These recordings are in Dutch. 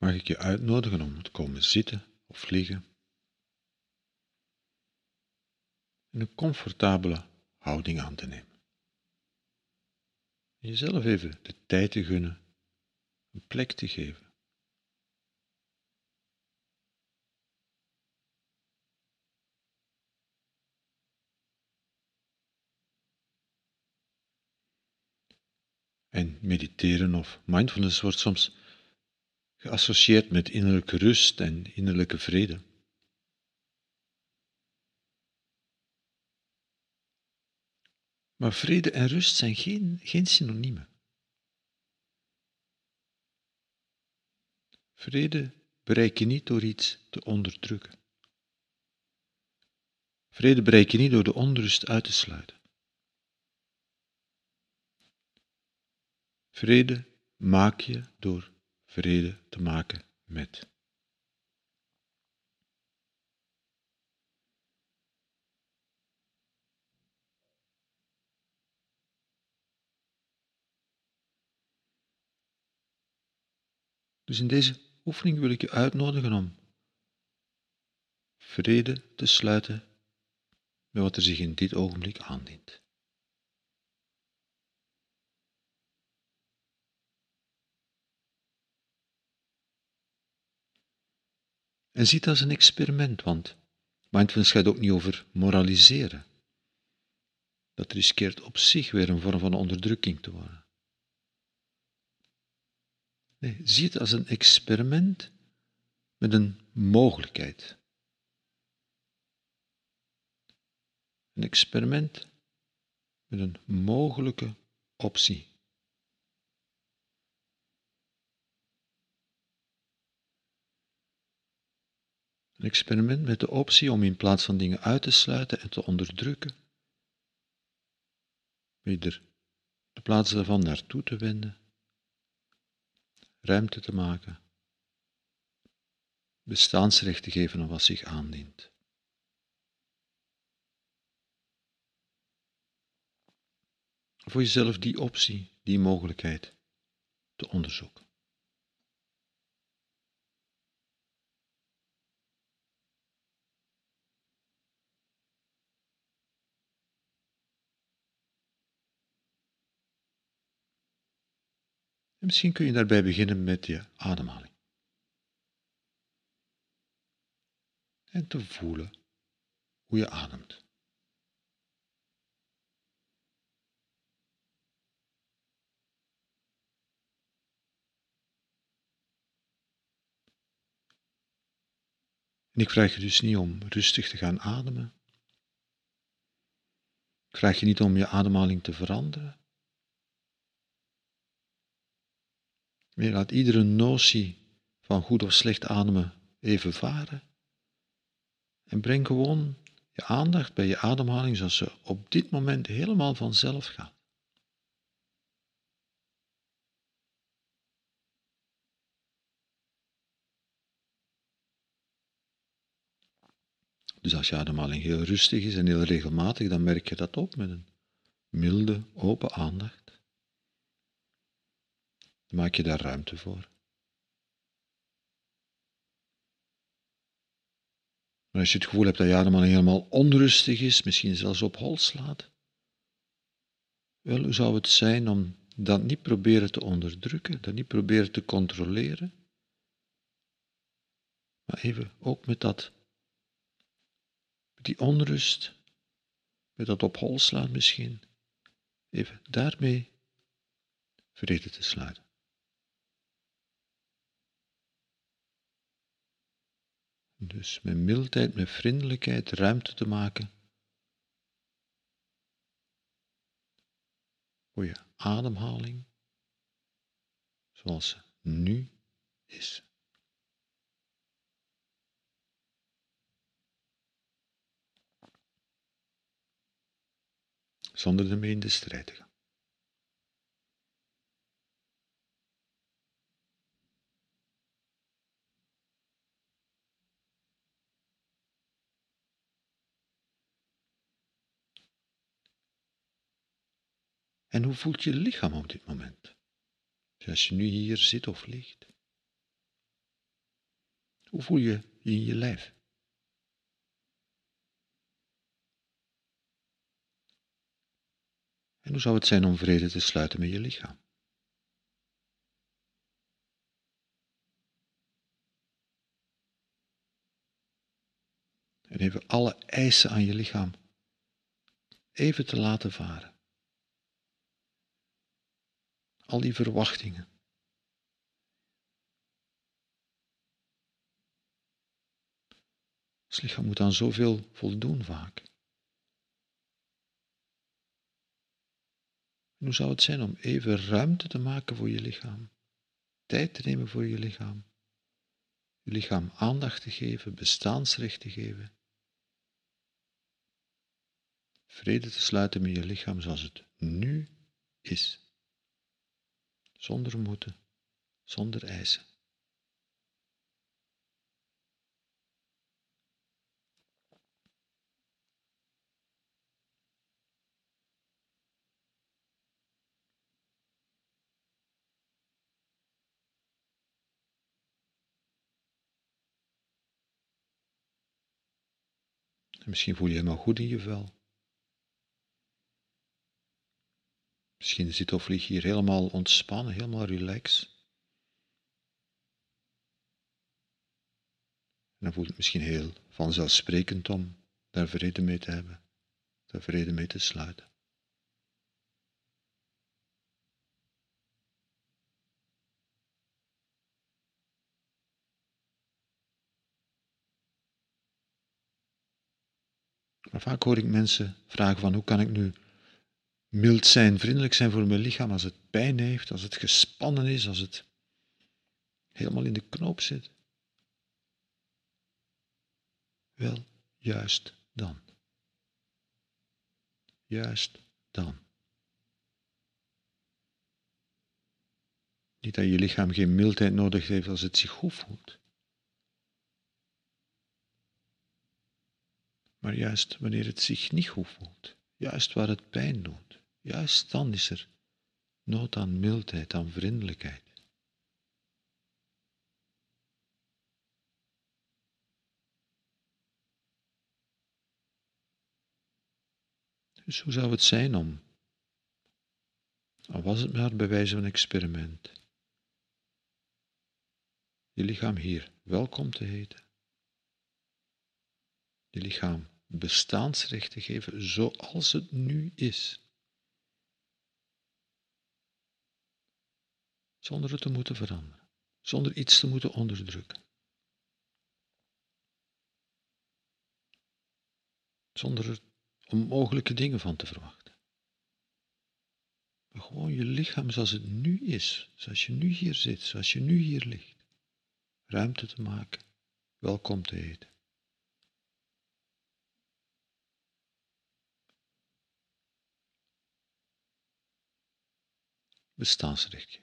mag ik je uitnodigen om te komen zitten of liggen. En een comfortabele houding aan te nemen. En jezelf even de tijd te gunnen, een plek te geven. En mediteren of mindfulness wordt soms geassocieerd met innerlijke rust en innerlijke vrede. Maar vrede en rust zijn geen, geen synoniemen. Vrede bereik je niet door iets te onderdrukken. Vrede bereik je niet door de onrust uit te sluiten. Vrede maak je door vrede te maken met. Dus in deze oefening wil ik je uitnodigen om vrede te sluiten met wat er zich in dit ogenblik aandient. En ziet het als een experiment, want mindfulness gaat ook niet over moraliseren. Dat riskeert op zich weer een vorm van onderdrukking te worden. Nee, zie het als een experiment met een mogelijkheid. Een experiment met een mogelijke optie. Een experiment met de optie om in plaats van dingen uit te sluiten en te onderdrukken, weer de plaats daarvan naartoe te wenden, ruimte te maken, bestaansrecht te geven aan wat zich aandient. Voor jezelf die optie, die mogelijkheid te onderzoeken. Misschien kun je daarbij beginnen met je ademhaling. En te voelen hoe je ademt. En ik vraag je dus niet om rustig te gaan ademen. Ik vraag je niet om je ademhaling te veranderen. Je laat iedere notie van goed of slecht ademen even varen. En breng gewoon je aandacht bij je ademhaling zoals ze op dit moment helemaal vanzelf gaat. Dus als je ademhaling heel rustig is en heel regelmatig, dan merk je dat op met een milde, open aandacht maak je daar ruimte voor. Maar als je het gevoel hebt dat je ademhaling helemaal onrustig is, misschien zelfs op hol slaat, wel, hoe zou het zijn om dat niet proberen te onderdrukken, dat niet proberen te controleren, maar even ook met dat, die onrust, met dat op hol slaan misschien, even daarmee vrede te sluiten. Dus met mildheid, met vriendelijkheid ruimte te maken voor je ademhaling zoals ze nu is. Zonder ermee in de strijd te gaan. En hoe voelt je lichaam op dit moment? Dus als je nu hier zit of ligt. Hoe voel je je in je lijf? En hoe zou het zijn om vrede te sluiten met je lichaam? En even alle eisen aan je lichaam even te laten varen. Al die verwachtingen. Het lichaam moet aan zoveel voldoen vaak. Hoe zou het zijn om even ruimte te maken voor je lichaam? Tijd te nemen voor je lichaam. Je lichaam aandacht te geven, bestaansrecht te geven. Vrede te sluiten met je lichaam zoals het nu is. Zonder moeten, zonder eisen. En misschien voel je je helemaal goed in je vel. Misschien zit of lig hier helemaal ontspannen, helemaal relaxed. En dan voelt het misschien heel vanzelfsprekend om daar vrede mee te hebben, daar vrede mee te sluiten. Maar vaak hoor ik mensen vragen van hoe kan ik nu mild zijn, vriendelijk zijn voor mijn lichaam als het pijn heeft, als het gespannen is, als het helemaal in de knoop zit. Wel, juist dan. Juist dan. Niet dat je lichaam geen mildheid nodig heeft als het zich goed voelt. Maar juist wanneer het zich niet goed voelt, juist waar het pijn doet, Juist dan is er nood aan mildheid, aan vriendelijkheid. Dus hoe zou het zijn om, al was het maar bij wijze van experiment, je lichaam hier welkom te heten, je lichaam bestaansrecht te geven zoals het nu is. Zonder het te moeten veranderen, zonder iets te moeten onderdrukken. Zonder er onmogelijke dingen van te verwachten. Maar gewoon je lichaam zoals het nu is, zoals je nu hier zit, zoals je nu hier ligt. Ruimte te maken, welkom te eten. Bestaansrecht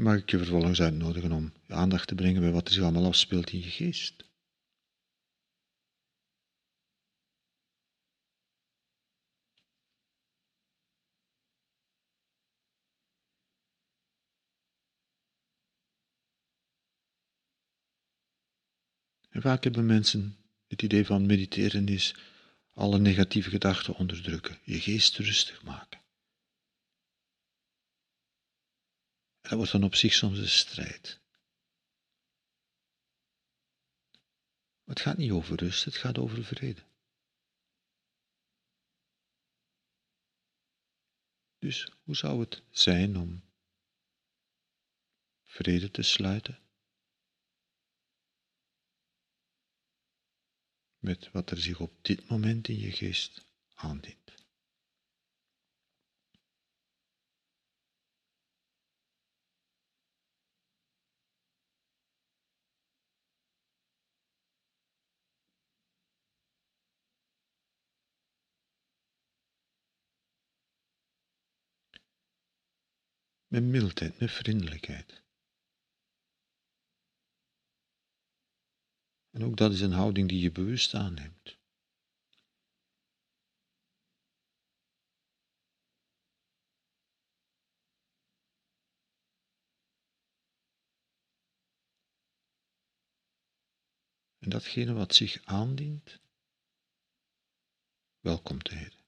En mag ik je vervolgens uitnodigen om je aandacht te brengen bij wat er zich allemaal afspeelt in je geest. En vaak hebben mensen het idee van mediteren is alle negatieve gedachten onderdrukken, je geest rustig maken. Dat wordt dan op zich soms een strijd. het gaat niet over rust, het gaat over vrede. Dus hoe zou het zijn om vrede te sluiten? Met wat er zich op dit moment in je geest aandient. Met mildheid, met vriendelijkheid. En ook dat is een houding die je bewust aanneemt. En datgene wat zich aandient, welkom te heten.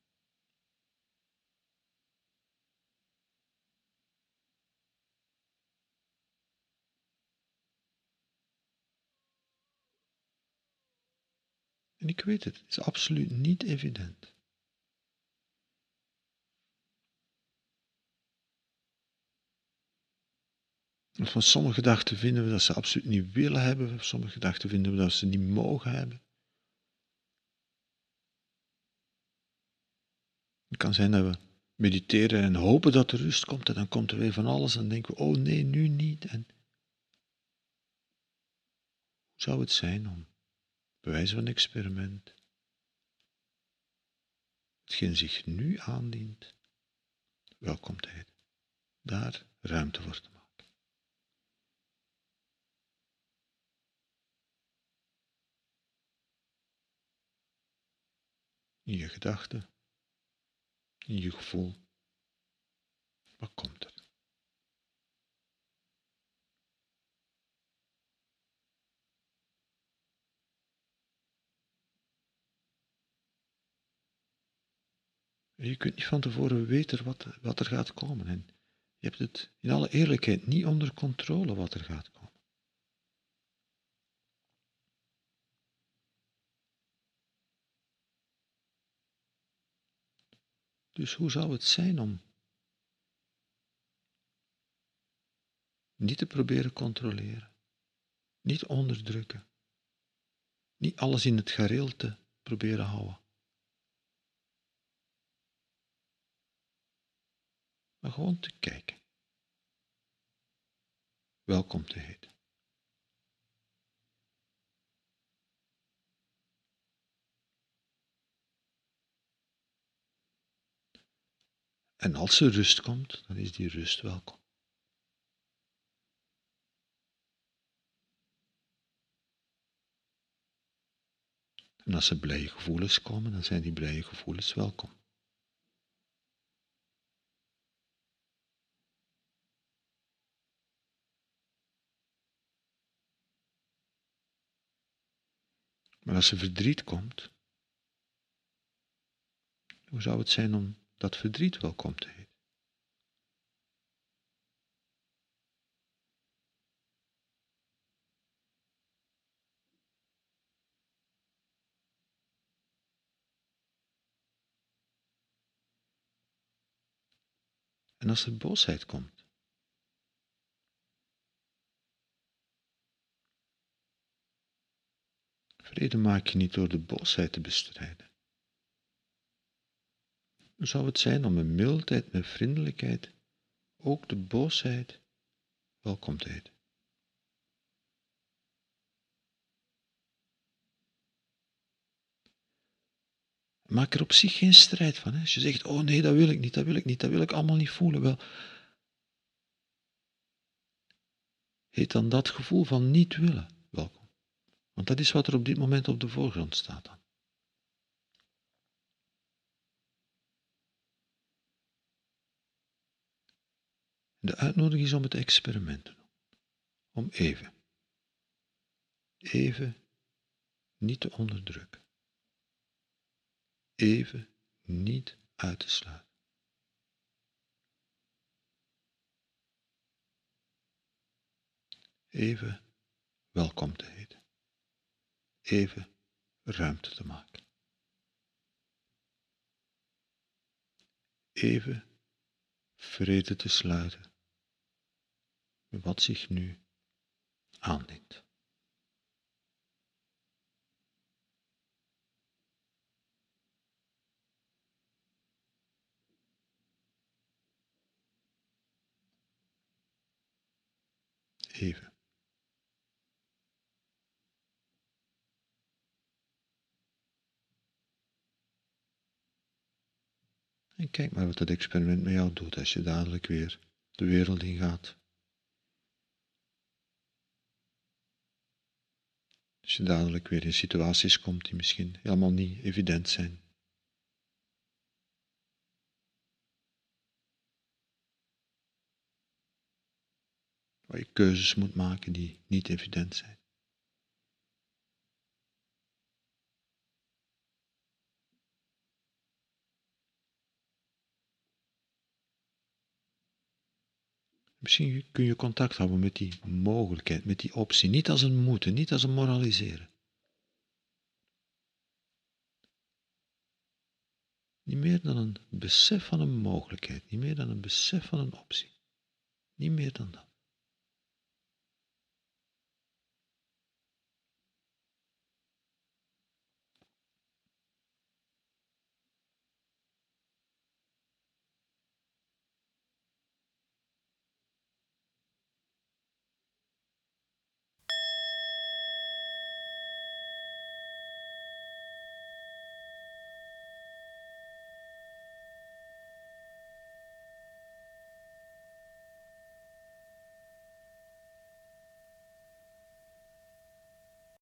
En ik weet het, het is absoluut niet evident. Van sommige gedachten vinden we dat ze absoluut niet willen hebben, van sommige gedachten vinden we dat ze niet mogen hebben. Het kan zijn dat we mediteren en hopen dat er rust komt en dan komt er weer van alles en dan denken we, oh nee, nu niet. En hoe zou het zijn om bewijzen van experiment. Hetgeen zich nu aandient, welkomheid, daar ruimte voor te maken. In je gedachten, in je gevoel, wat komt er? Je kunt niet van tevoren weten wat, wat er gaat komen. En je hebt het in alle eerlijkheid niet onder controle wat er gaat komen. Dus hoe zou het zijn om niet te proberen controleren, niet onderdrukken, niet alles in het gareel te proberen houden, gewoon te kijken. Welkom te heten. En als er rust komt, dan is die rust welkom. En als er blije gevoelens komen, dan zijn die blije gevoelens welkom. Maar als er verdriet komt, hoe zou het zijn om dat verdriet welkom te heten? En als er boosheid komt, Vrede maak je niet door de boosheid te bestrijden. Zou het zijn om met mildheid, met vriendelijkheid, ook de boosheid welkom te heten? Maak er op zich geen strijd van. Hè? Als je zegt, oh nee, dat wil ik niet, dat wil ik niet, dat wil ik allemaal niet voelen. Wel, heet dan dat gevoel van niet willen. Want dat is wat er op dit moment op de voorgrond staat dan. De uitnodiging is om het experiment te doen. Om even, even niet te onderdrukken. Even niet uit te sluiten. Even welkom te heten even ruimte te maken. Even vrede te sluiten met wat zich nu aandient. Even. En kijk maar wat dat experiment met jou doet als je dadelijk weer de wereld in gaat. Als je dadelijk weer in situaties komt die misschien helemaal niet evident zijn. Waar je keuzes moet maken die niet evident zijn. Misschien kun je contact houden met die mogelijkheid, met die optie. Niet als een moeten, niet als een moraliseren. Niet meer dan een besef van een mogelijkheid, niet meer dan een besef van een optie. Niet meer dan dat.